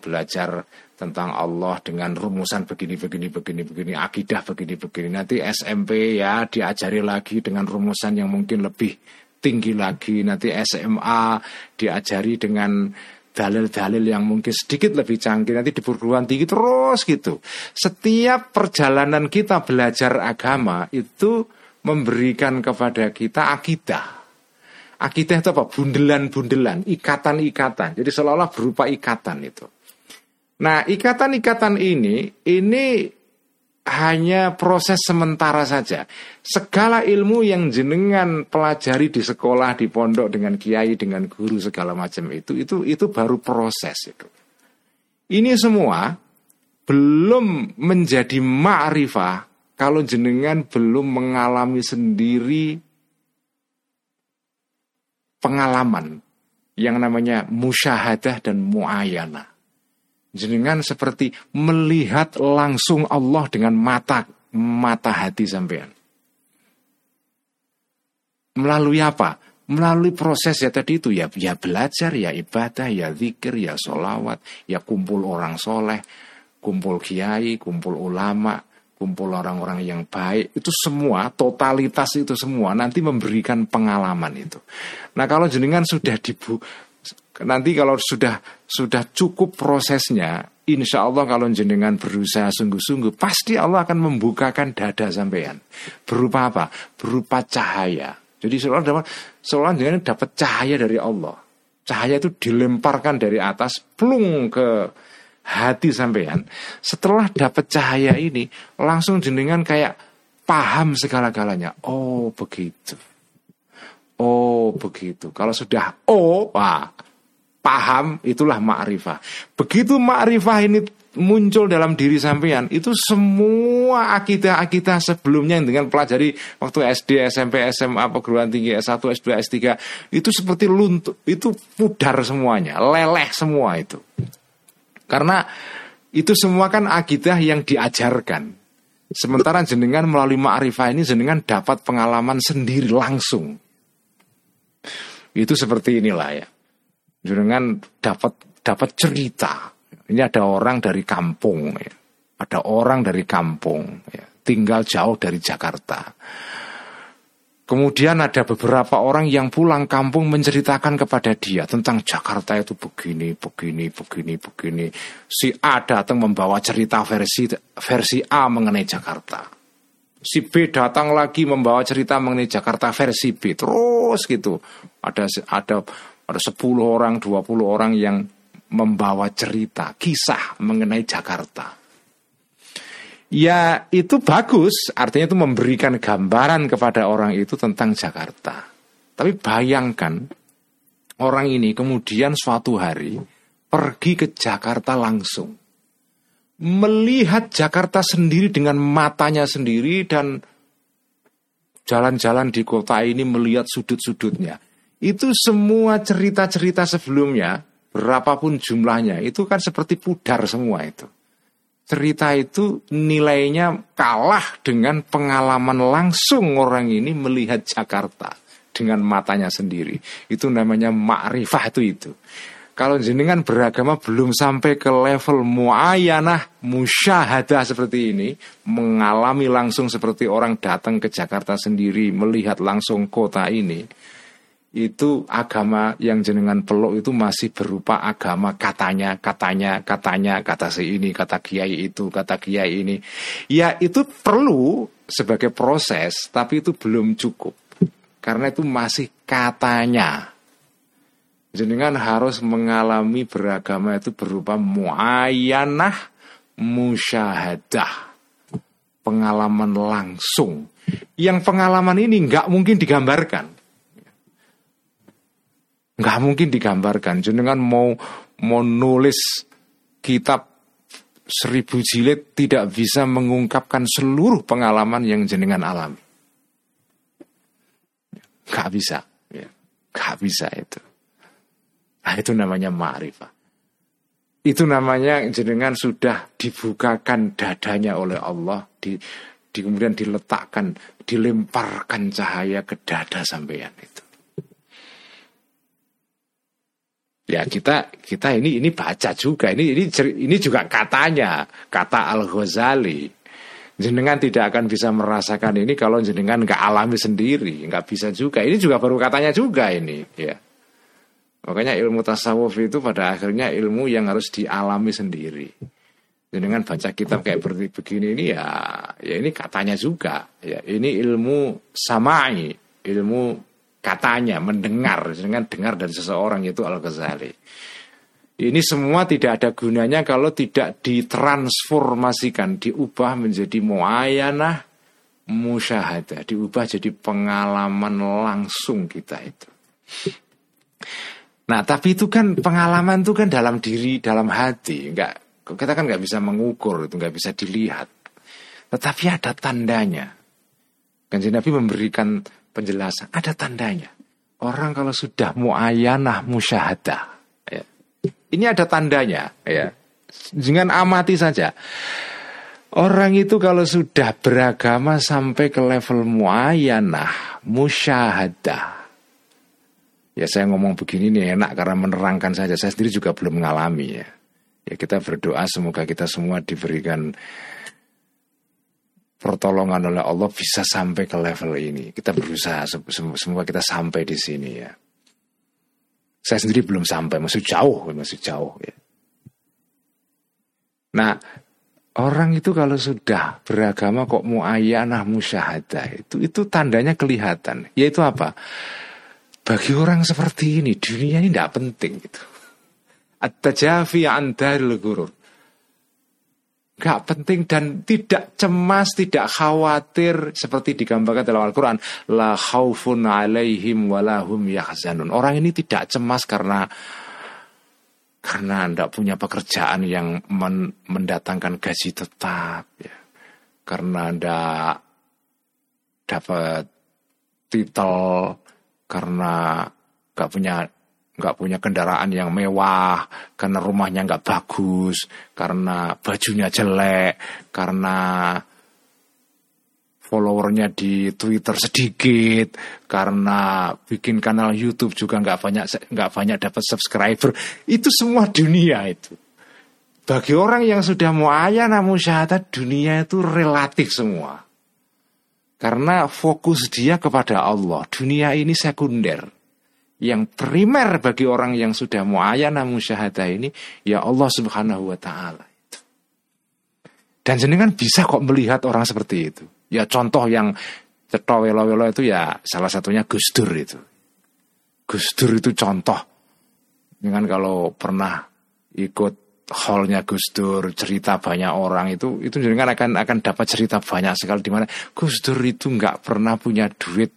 A: belajar tentang Allah dengan rumusan begini begini begini begini akidah begini begini nanti SMP ya diajari lagi dengan rumusan yang mungkin lebih tinggi lagi nanti SMA diajari dengan dalil-dalil yang mungkin sedikit lebih canggih nanti di perguruan tinggi terus gitu. Setiap perjalanan kita belajar agama itu memberikan kepada kita akidah. Akidah itu apa? Bundelan-bundelan, ikatan-ikatan. Jadi seolah-olah berupa ikatan itu. Nah, ikatan-ikatan ini ini hanya proses sementara saja. Segala ilmu yang jenengan pelajari di sekolah, di pondok dengan kiai, dengan guru segala macam itu, itu itu baru proses itu. Ini semua belum menjadi ma'rifah kalau jenengan belum mengalami sendiri pengalaman yang namanya musyahadah dan muayana. Jenengan seperti melihat langsung Allah dengan mata mata hati sampean. Melalui apa? Melalui proses ya tadi itu ya, ya belajar, ya ibadah, ya zikir, ya solawat, ya kumpul orang soleh, kumpul kiai, kumpul ulama, kumpul orang-orang yang baik itu semua totalitas itu semua nanti memberikan pengalaman itu. Nah kalau jenengan sudah dibu Nanti kalau sudah sudah cukup prosesnya, insya Allah kalau jenengan berusaha sungguh-sungguh, pasti Allah akan membukakan dada sampean. Berupa apa? Berupa cahaya. Jadi seolah dapat seolah jenengan dapat cahaya dari Allah. Cahaya itu dilemparkan dari atas, plung ke hati sampean. Setelah dapat cahaya ini, langsung jenengan kayak paham segala-galanya. Oh begitu. Oh begitu. Kalau sudah oh, wah paham itulah ma'rifah. Begitu ma'rifah ini muncul dalam diri sampean itu semua akidah-akidah sebelumnya yang dengan pelajari waktu SD, SMP, SMA, perguruan tinggi S1, S2, S3 itu seperti luntur, itu pudar semuanya, leleh semua itu. Karena itu semua kan akidah yang diajarkan. Sementara jenengan melalui ma'rifah ini jenengan dapat pengalaman sendiri langsung. Itu seperti inilah ya jenengan dapat dapat cerita. Ini ada orang dari kampung, ya. ada orang dari kampung, ya. tinggal jauh dari Jakarta. Kemudian ada beberapa orang yang pulang kampung menceritakan kepada dia tentang Jakarta itu begini, begini, begini, begini. Si A datang membawa cerita versi versi A mengenai Jakarta. Si B datang lagi membawa cerita mengenai Jakarta versi B. Terus gitu. Ada ada ada 10 orang, 20 orang yang membawa cerita, kisah mengenai Jakarta. Ya itu bagus, artinya itu memberikan gambaran kepada orang itu tentang Jakarta. Tapi bayangkan orang ini kemudian suatu hari pergi ke Jakarta langsung. Melihat Jakarta sendiri dengan matanya sendiri dan jalan-jalan di kota ini melihat sudut-sudutnya itu semua cerita-cerita sebelumnya, berapapun jumlahnya, itu kan seperti pudar semua itu. Cerita itu nilainya kalah dengan pengalaman langsung orang ini melihat Jakarta dengan matanya sendiri. Itu namanya makrifah itu itu. Kalau jenengan beragama belum sampai ke level muayanah musyahadah seperti ini, mengalami langsung seperti orang datang ke Jakarta sendiri, melihat langsung kota ini, itu agama yang jenengan peluk itu masih berupa agama katanya, katanya, katanya, kata si ini, kata kiai itu, kata kiai ini. Ya itu perlu sebagai proses, tapi itu belum cukup. Karena itu masih katanya. Jenengan harus mengalami beragama itu berupa muayanah musyahadah. Pengalaman langsung. Yang pengalaman ini nggak mungkin digambarkan nggak mungkin digambarkan. Jenengan mau mau kitab seribu jilid tidak bisa mengungkapkan seluruh pengalaman yang jenengan alami. Gak bisa, ya. gak bisa itu. Nah, itu namanya ma'rifah. Itu namanya jenengan sudah dibukakan dadanya oleh Allah, di, di kemudian diletakkan, dilemparkan cahaya ke dada sampeyan itu. Ya kita kita ini ini baca juga ini ini ini juga katanya kata Al Ghazali jenengan tidak akan bisa merasakan ini kalau jenengan nggak alami sendiri nggak bisa juga ini juga baru katanya juga ini ya Makanya ilmu tasawuf itu pada akhirnya ilmu yang harus dialami sendiri. Dengan baca kitab kayak begini ini ya, ya ini katanya juga. Ya, ini ilmu samai, ilmu katanya, mendengar, dengan dengar dari seseorang itu Al-Ghazali. Ini semua tidak ada gunanya kalau tidak ditransformasikan, diubah menjadi muayanah, musyahadah, diubah jadi pengalaman langsung kita itu. Nah, tapi itu kan pengalaman itu kan dalam diri, dalam hati, enggak kita kan nggak bisa mengukur itu, nggak bisa dilihat. Tetapi ada tandanya. Kan Nabi memberikan penjelasan, ada tandanya. Orang kalau sudah muayanah musyahadah, ya. ini ada tandanya, ya. Jangan amati saja. Orang itu kalau sudah beragama sampai ke level muayanah, musyahadah, Ya saya ngomong begini nih enak karena menerangkan saja. Saya sendiri juga belum mengalami ya. Ya kita berdoa semoga kita semua diberikan pertolongan oleh Allah bisa sampai ke level ini. Kita berusaha semoga kita sampai di sini ya. Saya sendiri belum sampai, masih jauh, masih jauh ya. Nah, orang itu kalau sudah beragama kok muayyanah musyahadah itu itu tandanya kelihatan. Yaitu apa? Bagi orang seperti ini, dunia ini tidak penting gitu. At-tajafi andaril gurur. Gak penting dan tidak cemas, tidak khawatir seperti digambarkan dalam Al-Quran. La khawfun alaihim walahum yahzanun. Orang ini tidak cemas karena karena tidak punya pekerjaan yang men, mendatangkan gaji tetap. Ya. Karena tidak dapat titel karena nggak punya nggak punya kendaraan yang mewah, karena rumahnya nggak bagus, karena bajunya jelek, karena followernya di Twitter sedikit, karena bikin kanal YouTube juga nggak banyak nggak banyak dapat subscriber, itu semua dunia itu. Bagi orang yang sudah mau namun syahadat dunia itu relatif semua. Karena fokus dia kepada Allah. Dunia ini sekunder. Yang primer bagi orang yang sudah muayana musyahadah ini ya Allah Subhanahu wa taala Dan jenengan bisa kok melihat orang seperti itu. Ya contoh yang ceto welo-welo itu ya salah satunya Gus Dur itu. Gus Dur itu contoh. Dengan kalau pernah ikut hallnya Gus Dur, cerita banyak orang itu itu kan akan akan dapat cerita banyak sekali di mana Gus Dur itu nggak pernah punya duit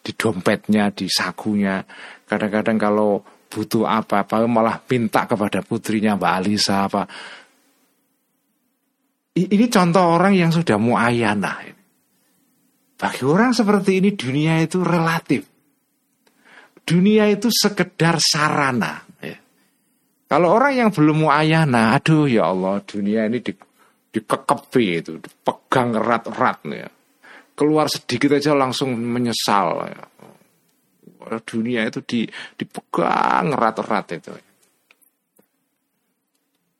A: di dompetnya, di sakunya. Kadang-kadang kalau butuh apa-apa malah minta kepada putrinya Mbak Alisa apa. Ini contoh orang yang sudah muayana. Bagi orang seperti ini dunia itu relatif. Dunia itu sekedar sarana. Kalau orang yang belum muayana, aduh ya Allah, dunia ini di, dikekepi itu, dipegang erat-erat ya. Keluar sedikit aja langsung menyesal. Dunia itu di, dipegang erat-erat itu.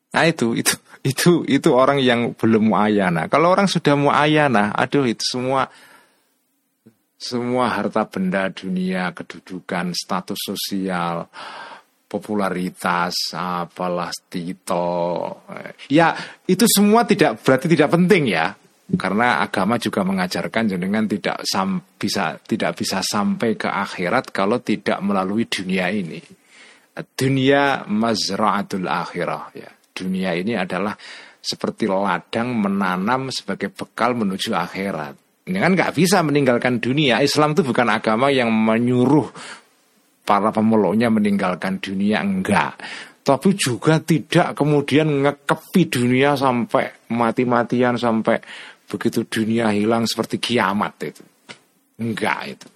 A: Nah itu, itu, itu, itu orang yang belum muayana. Kalau orang sudah muayana, aduh itu semua semua harta benda dunia, kedudukan, status sosial, popularitas, apalah titel. Ya, itu semua tidak berarti tidak penting ya. Karena agama juga mengajarkan jenengan tidak sam, bisa tidak bisa sampai ke akhirat kalau tidak melalui dunia ini. Dunia mazra'atul akhirah ya. Dunia ini adalah seperti ladang menanam sebagai bekal menuju akhirat. Kan nggak bisa meninggalkan dunia. Islam itu bukan agama yang menyuruh para pemeluknya meninggalkan dunia enggak tapi juga tidak kemudian ngekepi dunia sampai mati-matian sampai begitu dunia hilang seperti kiamat itu. Enggak itu.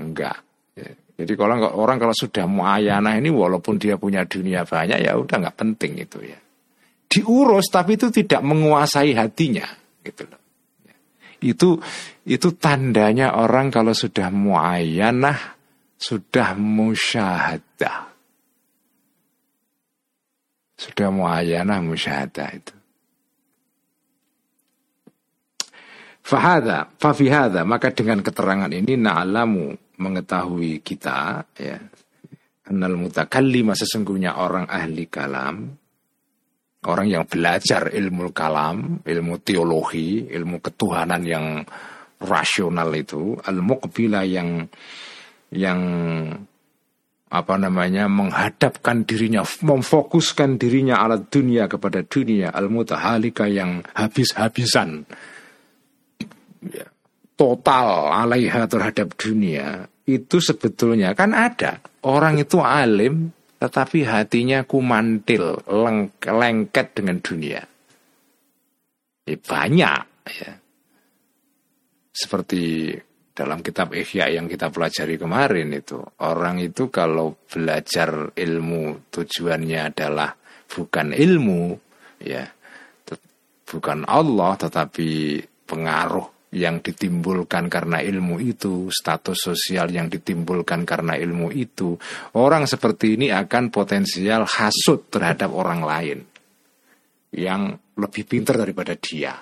A: Enggak. Jadi kalau orang kalau sudah muayana ini walaupun dia punya dunia banyak ya udah nggak penting itu ya. Diurus tapi itu tidak menguasai hatinya gitu loh. Itu itu tandanya orang kalau sudah muayyanah sudah musyahadah. Sudah muayyanah musyahadah itu. Fahada, fafihada, maka dengan keterangan ini na'lamu mengetahui kita ya. Annal mutakallima sesungguhnya orang ahli kalam, orang yang belajar ilmu kalam, ilmu teologi, ilmu ketuhanan yang rasional itu, al-muqbila yang yang apa namanya menghadapkan dirinya, memfokuskan dirinya alat dunia kepada dunia, al-mutahalika yang habis-habisan. Ya. Total alaiha terhadap dunia itu sebetulnya kan ada. Orang itu alim tetapi hatinya kumantil leng, lengket dengan dunia. Ya, banyak ya. Seperti dalam kitab Ihya yang kita pelajari kemarin itu orang itu kalau belajar ilmu tujuannya adalah bukan ilmu ya bukan Allah tetapi pengaruh yang ditimbulkan karena ilmu itu, status sosial yang ditimbulkan karena ilmu itu, orang seperti ini akan potensial hasut terhadap orang lain yang lebih pintar daripada dia.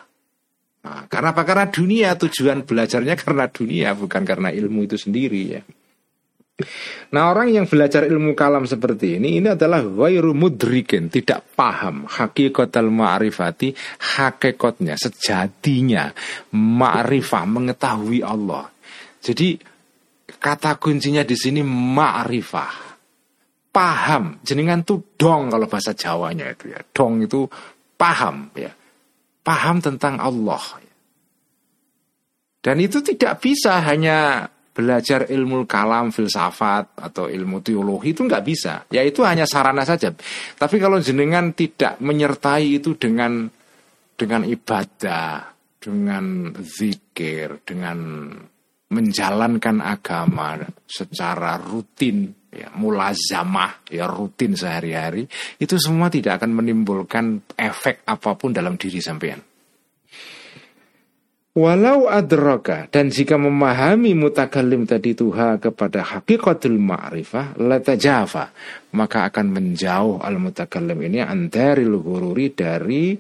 A: Nah, karena apa? Karena dunia tujuan belajarnya karena dunia bukan karena ilmu itu sendiri ya. Nah orang yang belajar ilmu kalam seperti ini Ini adalah wairu mudrikin Tidak paham Hakikatul ma'rifati Hakikatnya, sejatinya. Ma'rifah, mengetahui Allah. Jadi Kata kuncinya di sini ma'rifah. Paham. Jenengan tuh dong kalau bahasa Jawanya itu ya. Dong itu paham ya. Paham tentang Allah. Dan itu tidak bisa hanya belajar ilmu kalam, filsafat atau ilmu teologi itu nggak bisa. Ya itu hanya sarana saja. Tapi kalau jenengan tidak menyertai itu dengan dengan ibadah, dengan zikir, dengan menjalankan agama secara rutin, ya, mulazamah, ya rutin sehari-hari, itu semua tidak akan menimbulkan efek apa pun dalam diri sampean. Walau adraka dan jika memahami mutakalim tadi tuha kepada hakikatul ma'rifah java maka akan menjauh al mutakalim ini antari luhururi dari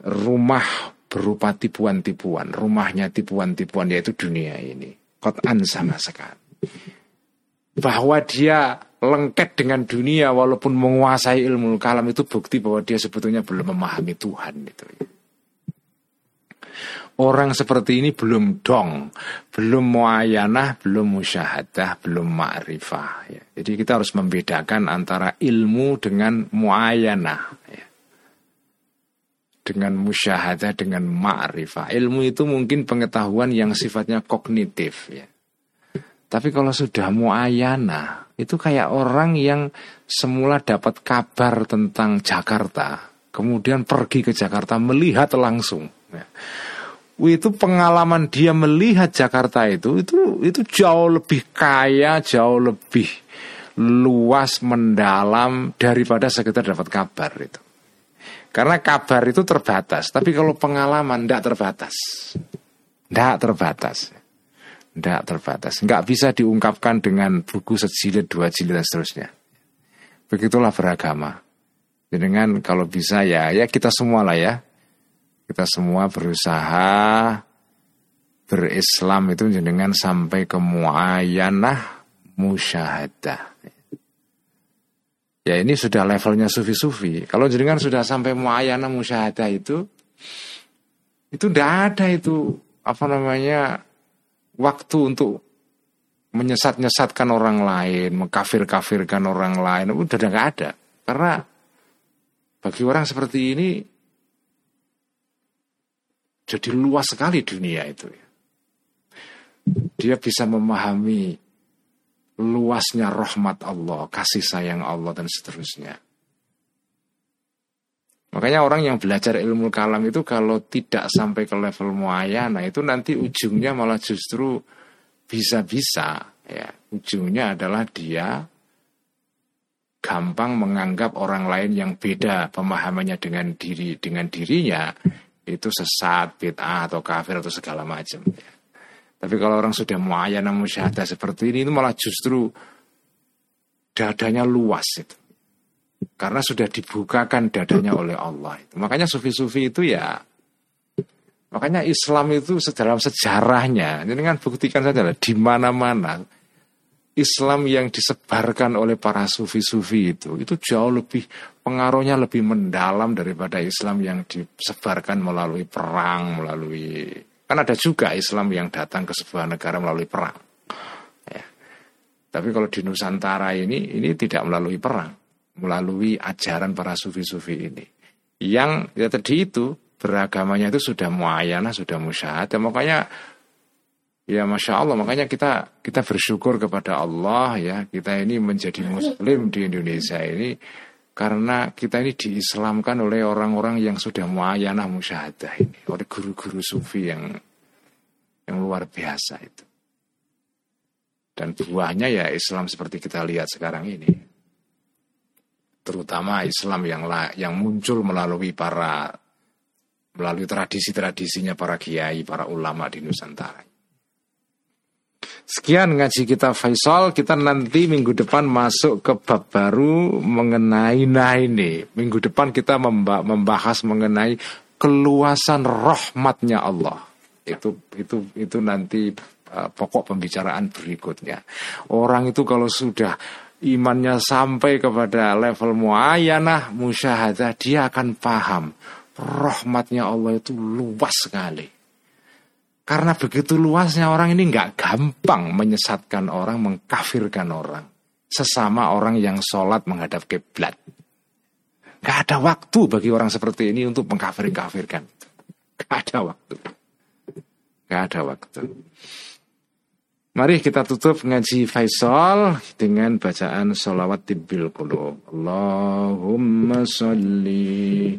A: rumah berupa tipuan-tipuan rumahnya tipuan-tipuan yaitu dunia ini. Kotan sama sekali. Bahwa dia lengket dengan dunia walaupun menguasai ilmu kalam itu bukti bahwa dia sebetulnya belum memahami Tuhan itu Orang seperti ini belum dong, belum muayanah, belum musyahadah, belum ma'rifah. Ya. Jadi kita harus membedakan antara ilmu dengan muayanah. Ya. Dengan musyahadah, dengan ma'rifah. Ilmu itu mungkin pengetahuan yang sifatnya kognitif. Ya. Tapi kalau sudah muayanah, itu kayak orang yang semula dapat kabar tentang Jakarta. Kemudian pergi ke Jakarta melihat langsung. Ya itu pengalaman dia melihat Jakarta itu itu itu jauh lebih kaya, jauh lebih luas, mendalam daripada sekedar dapat kabar itu. Karena kabar itu terbatas, tapi kalau pengalaman tidak terbatas. Tidak terbatas. Tidak terbatas. Nggak bisa diungkapkan dengan buku sejilid, dua jilid dan seterusnya. Begitulah beragama. Dengan kalau bisa ya, ya kita semua lah ya kita semua berusaha berislam itu dengan sampai ke muayanah musyahadah. Ya ini sudah levelnya sufi-sufi. Kalau jenengan sudah sampai muayanah musyahadah itu, itu tidak ada itu apa namanya waktu untuk menyesat-nyesatkan orang lain, mengkafir-kafirkan orang lain, udah nggak ada. Karena bagi orang seperti ini jadi luas sekali dunia itu. Dia bisa memahami luasnya rahmat Allah, kasih sayang Allah dan seterusnya. Makanya orang yang belajar ilmu kalam itu kalau tidak sampai ke level muayana itu nanti ujungnya malah justru bisa-bisa ya. Ujungnya adalah dia gampang menganggap orang lain yang beda pemahamannya dengan diri dengan dirinya itu sesat, bid'ah atau kafir atau segala macam. Tapi kalau orang sudah muayana musyahadah seperti ini itu malah justru dadanya luas itu. Karena sudah dibukakan dadanya oleh Allah. Makanya sufi-sufi itu ya makanya Islam itu dalam sejarahnya ini kan buktikan saja lah di mana-mana Islam yang disebarkan oleh para sufi-sufi itu itu jauh lebih pengaruhnya lebih mendalam daripada Islam yang disebarkan melalui perang, melalui kan ada juga Islam yang datang ke sebuah negara melalui perang. Ya. Tapi kalau di Nusantara ini ini tidak melalui perang, melalui ajaran para sufi-sufi ini. Yang ya tadi itu beragamanya itu sudah muayana, sudah musyahadah. Makanya Ya masya Allah, makanya kita kita bersyukur kepada Allah ya kita ini menjadi Muslim di Indonesia ini karena kita ini diislamkan oleh orang-orang yang sudah muayanah musyahadah ini, oleh guru-guru sufi yang yang luar biasa itu. Dan buahnya ya Islam seperti kita lihat sekarang ini. Terutama Islam yang yang muncul melalui para melalui tradisi-tradisinya para kiai, para ulama di Nusantara. Sekian ngaji kita Faisal, kita nanti minggu depan masuk ke bab baru mengenai nah ini. Minggu depan kita membahas mengenai keluasan rahmatnya Allah. Itu itu itu nanti uh, pokok pembicaraan berikutnya. Orang itu kalau sudah imannya sampai kepada level muayyanah musyahadah, dia akan paham rahmatnya Allah itu luas sekali karena begitu luasnya orang ini nggak gampang menyesatkan orang, mengkafirkan orang. Sesama orang yang sholat menghadap kiblat. Gak ada waktu bagi orang seperti ini untuk mengkafir-kafirkan. Gak ada waktu. Gak ada waktu. Mari kita tutup ngaji Faisal dengan bacaan sholawat tibil qulub. Allahumma salli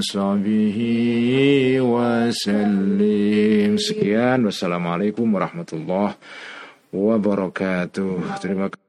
A: وصحبه وسلم sekian wassalamualaikum warahmatullahi wabarakatuh terima kasih